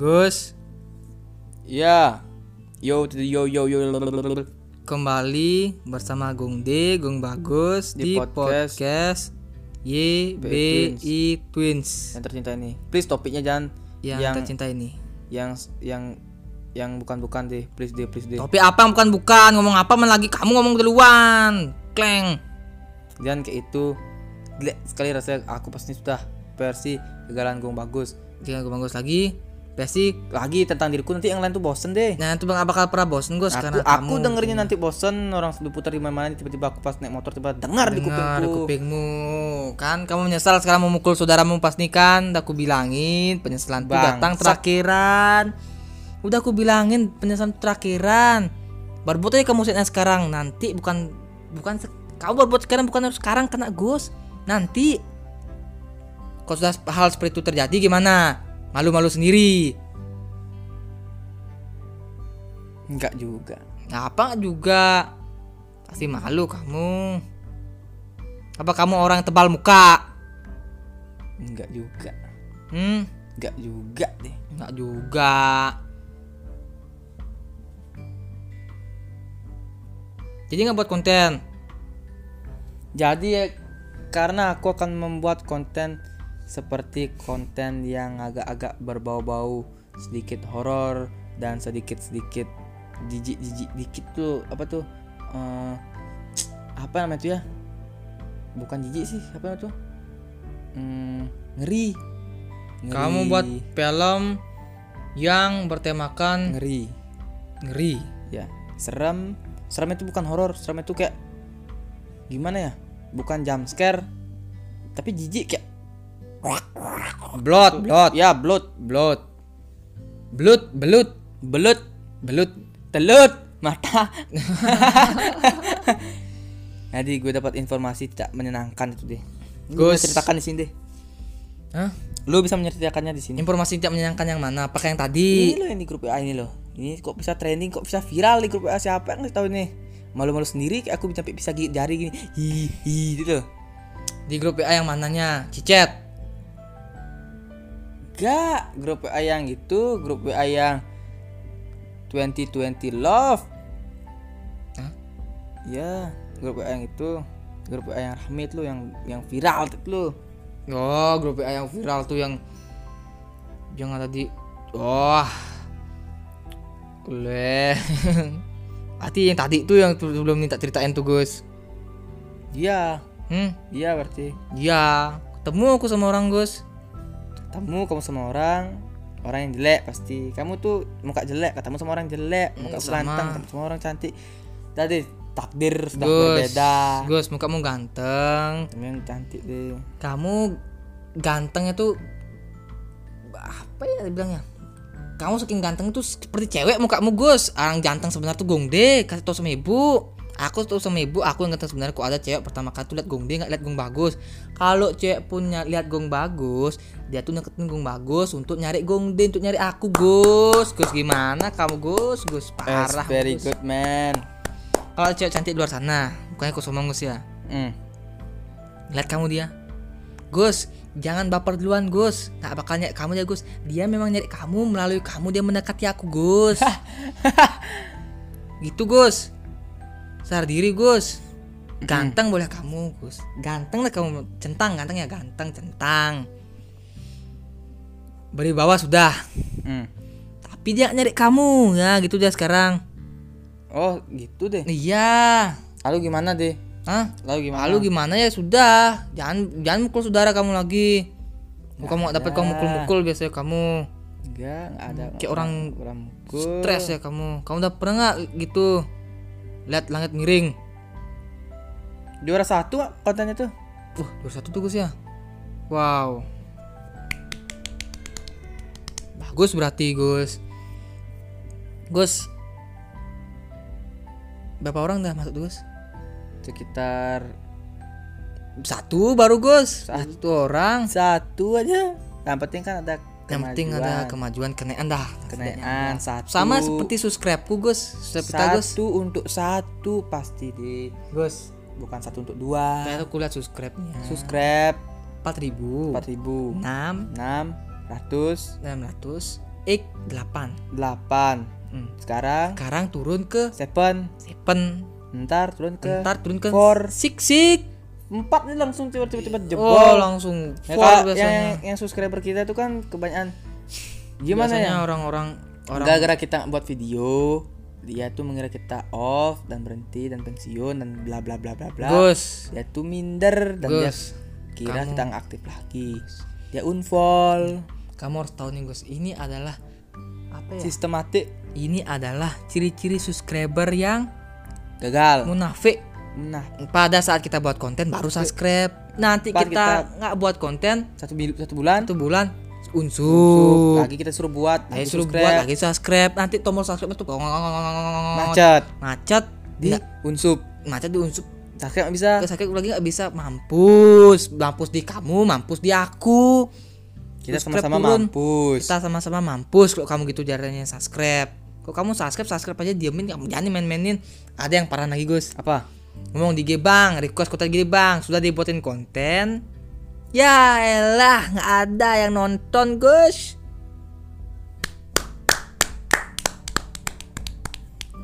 Gus, Ya. Yo yo yo yo. kembali bersama Gung D, Gung Bagus Di di, podcast podcast, YBI Twins, Yang tercinta ini. Please topiknya jangan yang, yang tercinta ini. yang yang yang bukan-bukan deh. Please deh, please deh. Topik apa yang bukan bukan ngomong apa malah lagi kamu ngomong duluan. Kleng. Jangan kayak itu. Gila, sekali rasanya aku pasti sudah versi kegagalan gue bagus. Jangan gue bagus lagi. Pasti Lagi tentang diriku nanti yang lain tuh bosen deh. Nah itu bang bakal pernah bosen Gus Aku, karena aku kamu. dengerinnya nanti bosen orang diputar di mana tiba-tiba aku pas naik motor tiba dengar di kupingku. kupingmu. Kan kamu menyesal sekarang memukul saudaramu pas nikah udah aku bilangin penyesalan itu Bangsat. datang terakhiran. Udah aku bilangin penyesalan terakhiran. Berbuat aja kamu sekarang. Nanti bukan bukan kamu berbuat sekarang bukan harus sekarang kena Gus nanti kalau sudah hal seperti itu terjadi gimana malu-malu sendiri Enggak juga. Apa juga pasti malu kamu apa kamu orang tebal muka Enggak juga. hmm Enggak juga deh. Enggak juga. Jadi nggak buat konten. Jadi karena aku akan membuat konten seperti konten yang agak-agak berbau-bau sedikit horor dan sedikit-sedikit jijik-jijik dikit tuh apa tuh eh, apa namanya tuh ya bukan jijik sih apa namanya tuh Hmm, ngeri. Ngeri. Kamu buat film yang bertemakan ngeri ngeri. ya serem serem itu bukan horor serem itu kayak gimana ya bukan jump scare tapi jijik kayak Blood, blood, ya blood blood. Blood, belut, belut. Belut. telut. Mata. Jadi gue dapat informasi tidak menyenangkan itu deh. Gue ceritakan di sini deh. Hah? lu bisa menceritakannya di sini. Informasi tidak menyenangkan yang mana? Apakah yang tadi? ini loh yang di grup WA ini loh. Ini kok bisa trending kok bisa viral di grup WA siapa yang tahu ini? Malu-malu sendiri kayak aku sampai bisa jari gini. Hi hi gitu Di grup WA yang mananya? Cicet. Gak, grup WA yang itu, grup WA yang 2020 love. Hah? Ya, grup WA yang itu, grup WA yang rame itu yang yang viral itu lo. Oh, grup WA yang viral tuh yang yang ada di Wah. Boleh. Berarti yang tadi tuh yang belum minta ceritain tuh, Gus. Iya, Hmm? iya berarti. Iya, ketemu aku sama orang, Gus. Ketemu kamu sama orang, orang yang jelek pasti. Kamu tuh muka jelek, ketemu sama orang jelek, muka Hmm, sama. ganteng, ketemu sama orang cantik. Tadi takdir sudah Gus. berbeda. Gus, mukamu ganteng. Yang cantik deh. Kamu gantengnya tuh apa ya dibilangnya? Kamu saking ganteng tuh seperti cewek mukamu Gus. Orang ganteng sebenarnya tuh gongde. Kasih tau sama ibu. Aku tuh sama ibu, aku yang ganteng sebenarnya kok ada cewek pertama kali tuh lihat gongde nggak lihat gong bagus. Kalau cewek punya lihat gong bagus, dia tuh deketin gong bagus untuk nyari gongde, untuk nyari aku Gus. Gus gimana kamu Gus? Gus parah. That's very Gus. good man. Kalau cewek cantik di luar sana, bukannya aku sombong Gus ya. Hmm. Lihat kamu dia. Gus, jangan baper duluan Gus. Nggak bakal nyari kamu ya Gus. Dia memang nyari kamu melalui kamu dia mendekati aku Gus. gitu Gus. Sadar diri Gus. Ganteng boleh kamu Gus. Ganteng lah kamu. Centang ganteng ya ganteng centang. Beri bawah sudah. Hmm. Tapi dia nyari kamu ya gitu dia sekarang. Oh, gitu deh. Iya. Lalu gimana deh? Hah? Lalu gimana? Lalu gimana ya sudah, jangan jangan mukul saudara kamu lagi. Bukan mau dapat kamu mukul-mukul biasanya kamu Enggak, enggak ada. kayak orang orang mukul. stres ya kamu. Kamu udah pernah nggak gitu lihat langit miring? Juara satu kontennya tuh. Wah, dua satu tuh Gus ya. Wow. Bagus berarti Gus. Gus. Berapa orang dah masuk Gus? Sekitar Satu baru Gus. Satu orang. satu aja. Yang penting kan ada Yang penting ada kemajuan. kenaikan dah. kenaikan satu. Sama seperti subscribe-ku Gus. Subscribe kita Gus. satu untuk satu pasti deh. Gus. Bukan satu untuk dua. Kayak aku lihat subscribe-nya. Subscribe 4000. 4000 6 6 ratus 600 X 8 8 Hmm. sekarang sekarang turun ke 7 seven ntar turun ke ntar turun ke four. six six 4 nih langsung cepet-cepet jebol. oh langsung Ya, Kak, yang, yang subscriber kita itu kan kebanyakan gimana Biasanya ya? orang-orang orang gara-gara kita buat video dia tuh mengira kita off dan berhenti dan pensiun dan bla bla bla bla bla. Gus. Dia tuh minder dan dia Gus kira kamu- kita nggak aktif lagi. Dia unfollow kamu harus tahu nih Gus ini adalah apa ya? Sistematik. Ini adalah ciri-ciri subscriber yang gagal. munafik nah pada saat kita buat konten baru subscribe. Nanti Pas kita nggak buat konten satu, satu bulan. satu bulan unsur. Lagi kita suruh buat lagi suruh subscribe, buat lagi subscribe. Nanti tombol subscribe itu macet. Macet. Di unsup macet di unsur. Subscribe nggak bisa? Subscribe lagi nggak bisa. Mampus. Mampus di kamu mampus di aku. Kita sama-sama mampus. Kita sama-sama mampus kalau kamu gitu caranya subscribe. Kok kamu subscribe subscribe aja diemin kamu jangan main-mainin. Ada yang parah lagi Gus? Apa ngomong di IG bang request kota gini bang sudah dibuatin konten? Ya elah nggak ada yang nonton Gus.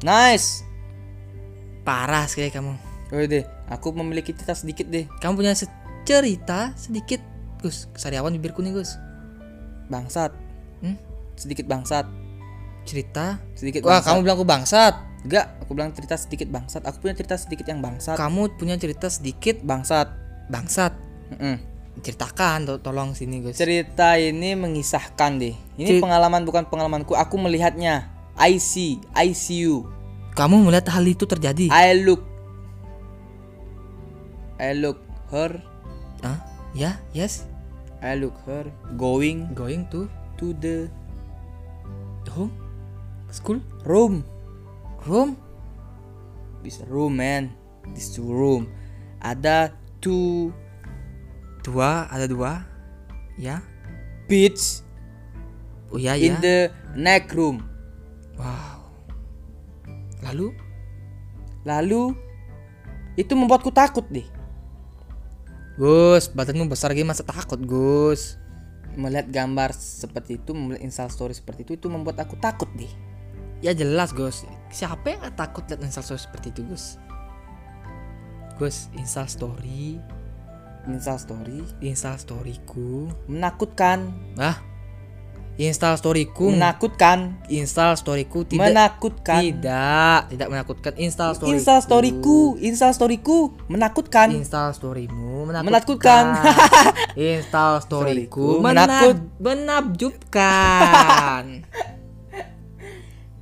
Nice. Parah sekali kamu. Oh deh aku memiliki cerita sedikit deh. Kamu punya se- cerita sedikit Gus. Kesariawan bibir kuning Gus. Bangsat. Hmm? sedikit bangsat. Cerita? Sedikit wah bangsat. kamu bilang aku bangsat enggak aku bilang cerita sedikit bangsat. Aku punya cerita sedikit yang bangsat. Kamu punya cerita sedikit bangsat. Bangsat. Mm-mm. ceritakan to- tolong sini Gus cerita ini mengisahkan deh. Cer- ini pengalaman bukan pengalamanku aku melihatnya. I see I see you. Kamu melihat hal itu terjadi? I look. I look her. Ah ya yes. I look her going going to to the home? School? room room? This room man. This room. Ada two dua ada dua. Ya. Beach oh ya ya. In the neck room. Wow. Lalu? Lalu itu membuatku takut deh. Gus badanmu besar gini masa takut Gus? Melihat gambar seperti itu melihat install story seperti itu itu membuat aku takut deh ya jelas Gus. Siapa yang gak takut lihat install story seperti itu Gus? Gus install story. Install story? Install storyku. Menakutkan. Ah install storyku? Menakutkan. Install storyku tidak menakutkan. Tidak tidak menakutkan. Install story install storyku. Install storyku. Menakutkan. Install storymu Menakutkan. menakutkan. Install storyku menakut menakut. menakjubkan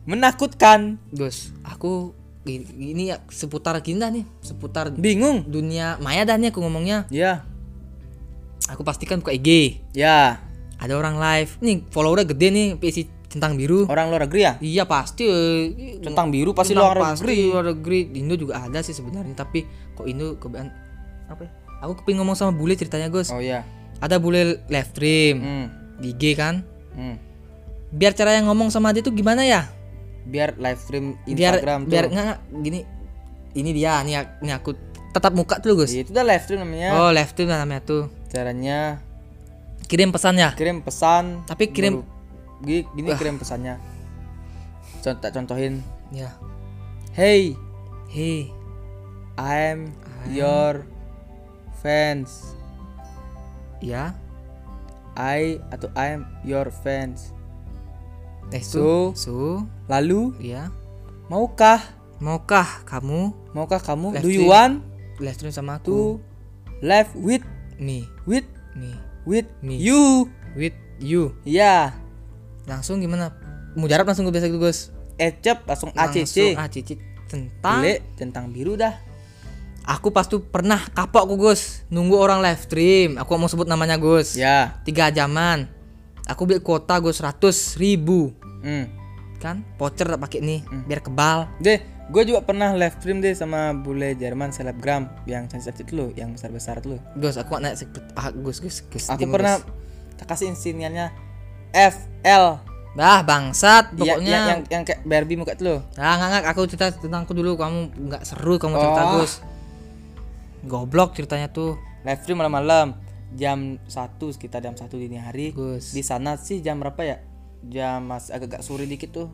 menakutkan. Gus aku gini ya seputar dah nih seputar bingung. dunia maya dah nih aku ngomongnya. Ya. Aku pastikan buka IG ya. Ada orang live. Nih followernya gede nih PC centang biru. Orang luar negeri ya? Iya pasti eh. centang biru pasti Centang luar pasti negeri. luar negeri. Di Indo juga ada sih sebenarnya tapi kok Indo kebanyakan apa ya? Aku kepingin ngomong sama bule ceritanya Gus. Oh ya ada bule live stream hmm. di IG kan. Hmm. biar cara yang ngomong sama dia tuh gimana ya biar live stream biar Instagram biar tuh. nggak, gini ini dia nih ini aku tetap muka tuh Gus. Itu udah live stream namanya. Oh live stream namanya tuh. Caranya kirim pesan ya kirim pesan. Tapi kirim- baru- gini, gini kirim pesannya. Contoh contohin. Ya. Hey. Hey. I'm your fans. Ya. I atau I'm your fans eh So- so lalu? Ya maukah? Maukah kamu? Maukah kamu? Live do you want live stream sama to aku. live with me. with me. with Me. you? With you. Ya langsung gimana? Mujarab langsung gue biasa gitu Gus. Ecep langsung ACC ACC tentang Bule centang biru dah. Aku pas tuh pernah kapok aku Gus. Nunggu orang live stream. Aku mau sebut namanya Gus. Ya tiga jaman aku beli kuota Gus 100 ribu. Hmm. kan? Voucher tak pakai nih biar kebal. Deh gue juga pernah live stream deh sama bule Jerman selebgram yang cantik-cantik lo yang besar-besar tuh Gus aku nggak naik ah, Gus Gus Gus aku pernah Gus. tak kasih insignianya FL Bah bangsat Ya, pokoknya. yang, yang yang kayak Barbie muka lo Ah nggak nggak aku cerita tentang aku dulu. Kamu nggak seru kamu cerita Oh. Gus. Goblok ceritanya tuh. Live stream malam-malam jam 1 sekitar jam 1 dini hari. Gus. Di sana sih jam berapa ya? Jam masih agak-agak sore dikit tuh.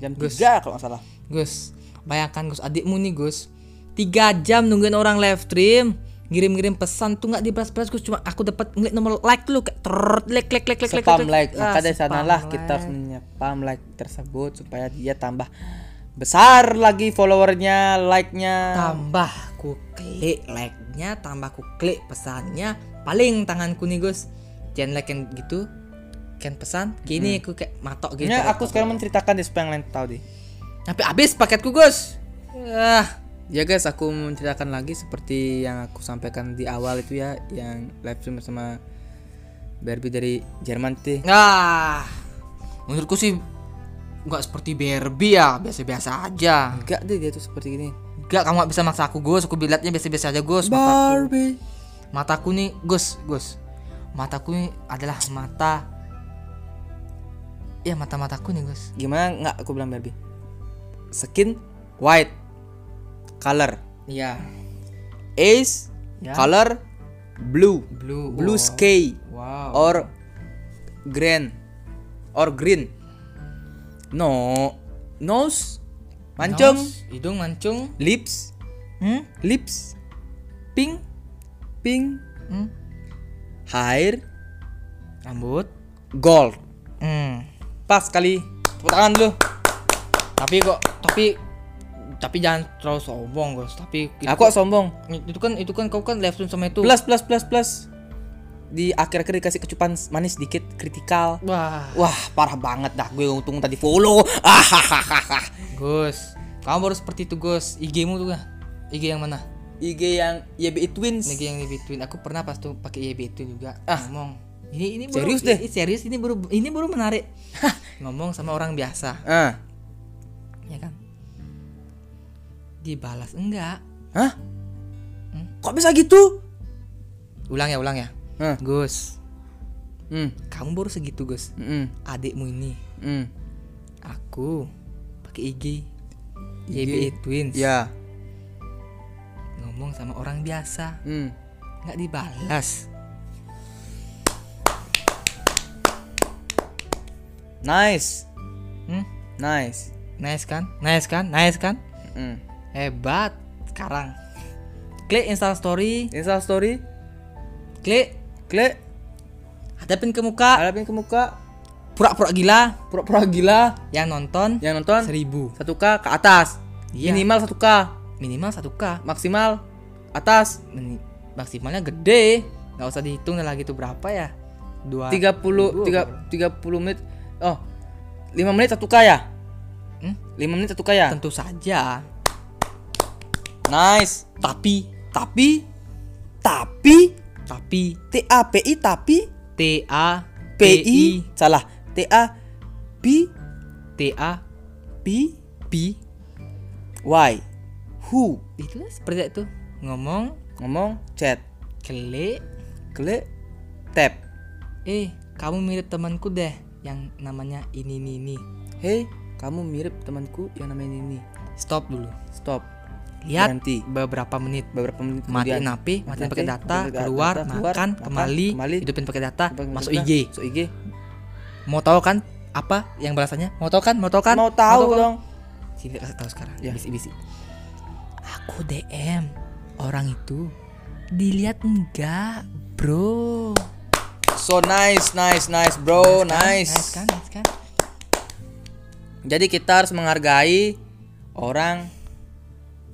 Jam Gus. 3 kalau nggak salah. Gus, bayangkan Gus, adikmu nih Gus, tiga jam nungguin orang live stream, ngirim-ngirim pesan tuh nggak dibalas-balas Gus, cuma aku dapat ngeliat nomor like lu kayak ter like like like like like spam like, like. Ah, maka dari spam sanalah like. kita harus menyepam like tersebut supaya dia tambah besar lagi followernya like-nya. Tambah ku klik like-nya, tambah ku klik pesannya, paling tanganku nih Gus, jangan like yang gitu, kan pesan, kini aku kayak matok gitu. Ya, aku sekarang menceritakan deh supaya yang lain tahu deh Sampai habis paketku Gus. Ah, Ya guys, aku menceritakan lagi seperti yang aku sampaikan di awal itu ya, yang live stream bersama Barbie dari Jerman tuh. ah, menurutku sih nggak seperti Barbie ya, biasa-biasa aja. Enggak deh dia tuh seperti ini. Gak, kamu gak bisa maksa aku Gus Aku bilatnya biasa-biasa aja Gus Mataku, Barbie. Mataku nih Gus Gus Mataku nih adalah mata Ya mata-mataku nih Gus Gimana nggak aku bilang Barbie? Skin white color. Iya Ace Ya. color blue. Blue Blue wow. sky Wow or green or green. No. Nose mancung, Nose, Hidung mancung lips, hmm? lips pink, pink, Hmm? hair Rambut gold. hmm. Pas kali. Tepuk tangan dulu. Tapi kok Tapi Tapi jangan terlalu sombong Gus Tapi Aku kok sombong. itu kan Itu kan kau kan stream sama itu Plus plus plus plus. Di akhir-akhir dikasih kecupan manis dikit kritikal. Wah Wah, parah banget dah gue untung tadi follow. Ah, Gus Kamu baru seperti itu Gus IG-mu tuh IG yang mana IG yang YBI Twins. Negi yang di between aku pernah pas tuh pakai YB itu juga Ah. ngomong ini ini baru, Serius deh? ini, serius ini baru ini baru menarik ngomong sama orang biasa Ah. ya kan dibalas enggak Hah? Kok bisa gitu? ulang ya ulang ya Hah. Gus Hmm. kamu baru segitu Gus Hmm. adikmu ini Hmm. aku pakai IG YB Twins Ya. Ngomong sama orang biasa. Hmm. nggak dibalas Nice. hmm? Nice. nice kan? Nice kan? Nice kan? Hmm. hebat. Sekarang. Klik install story. Insta story, klik. Klik, hadapin ke muka. Hadapin ke muka, pura-pura gila. Pura-pura gila. Yang nonton yang nonton seribu. 1k ke atas. Iya. Minimal 1k, minimal 1k maksimal atas Meni- maksimalnya gede nggak usah dihitung lagi tuh berapa ya dua 30 ribu tiga, apa? 30 menit. Oh. 5 menit 1k ya? Hmm? 5 menit 1k ya? tentu saja Nice. tapi Tapi tapi tapi T A P I tapi T A P I salah. T A P T A P P Y. Who itu seperti itu ngomong ngomong chat klik klik tap. eh kamu mirip temanku deh yang namanya ini ini ini Hey, kamu mirip temanku yang namanya ini. stop dulu Stop. lihat Berhenti. beberapa menit Beberapa menit matiin. HP, matiin pakai data, data, keluar, keluar, makan, makan, kembali, kembali. hidupin pakai data, masuk data, IG. Masuk IG. Mau tahu kan apa yang balasannya? Mau tahu kan? Mau tahu kan? Mau tahu kan? dong. Sini kasih tahu sekarang. Ya. Bisi-bisi. Aku DM orang itu dilihat enggak, bro. So nice, nice, nice, bro, nice. Nice kan? Nice kan? Jadi kita harus menghargai orang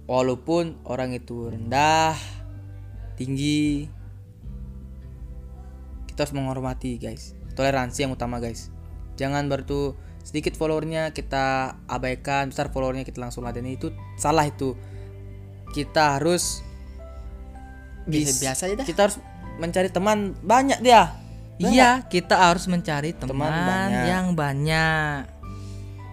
walaupun orang itu rendah, tinggi. Kita harus menghormati, guys. Toleransi yang utama, guys. Jangan baru sedikit followernya kita abaikan, besar followernya kita langsung ladeni itu salah itu. Kita harus bis- Biasa-biasa aja dah. Kita harus mencari teman banyak dia. Iya, kita harus mencari teman, Teman banyak. yang banyak.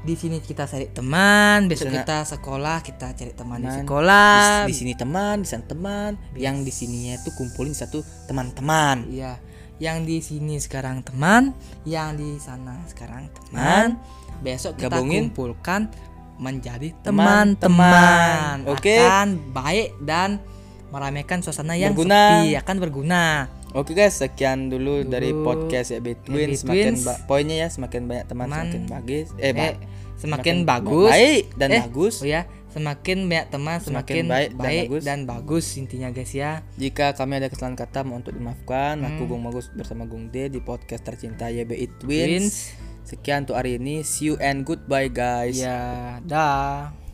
Di sini kita cari teman, besok Sana- kita sekolah, kita cari teman di Teman. sekolah. di, di sini teman, di sana teman, yang di sininya itu kumpulin satu teman-teman. Iya, yang di sini sekarang teman, yang di sana sekarang teman. Besok kita Gabungin. kumpulkan menjadi Teman-teman. Oke. Akan baik dan meramaikan suasana yang Berguna. sepi akan berguna. Oke guys, sekian dulu, dari podcast ya Between. YB Semakin poinnya ya semakin banyak teman, Teman. semakin bagus. Eh, Eh, ba- semakin, ba- bagus. baik dan Eh, bagus. Oh ya, semakin banyak teman, Semakin semakin, baik baik, dan bagus. dan bagus intinya guys ya. Jika kami ada kesalahan kata mohon untuk dimaafkan. Hmm. Aku Gung Bagus bersama Gung D di podcast tercinta YBI Twins. Twins. Sekian untuk hari ini. See you and goodbye guys. Ya, dah.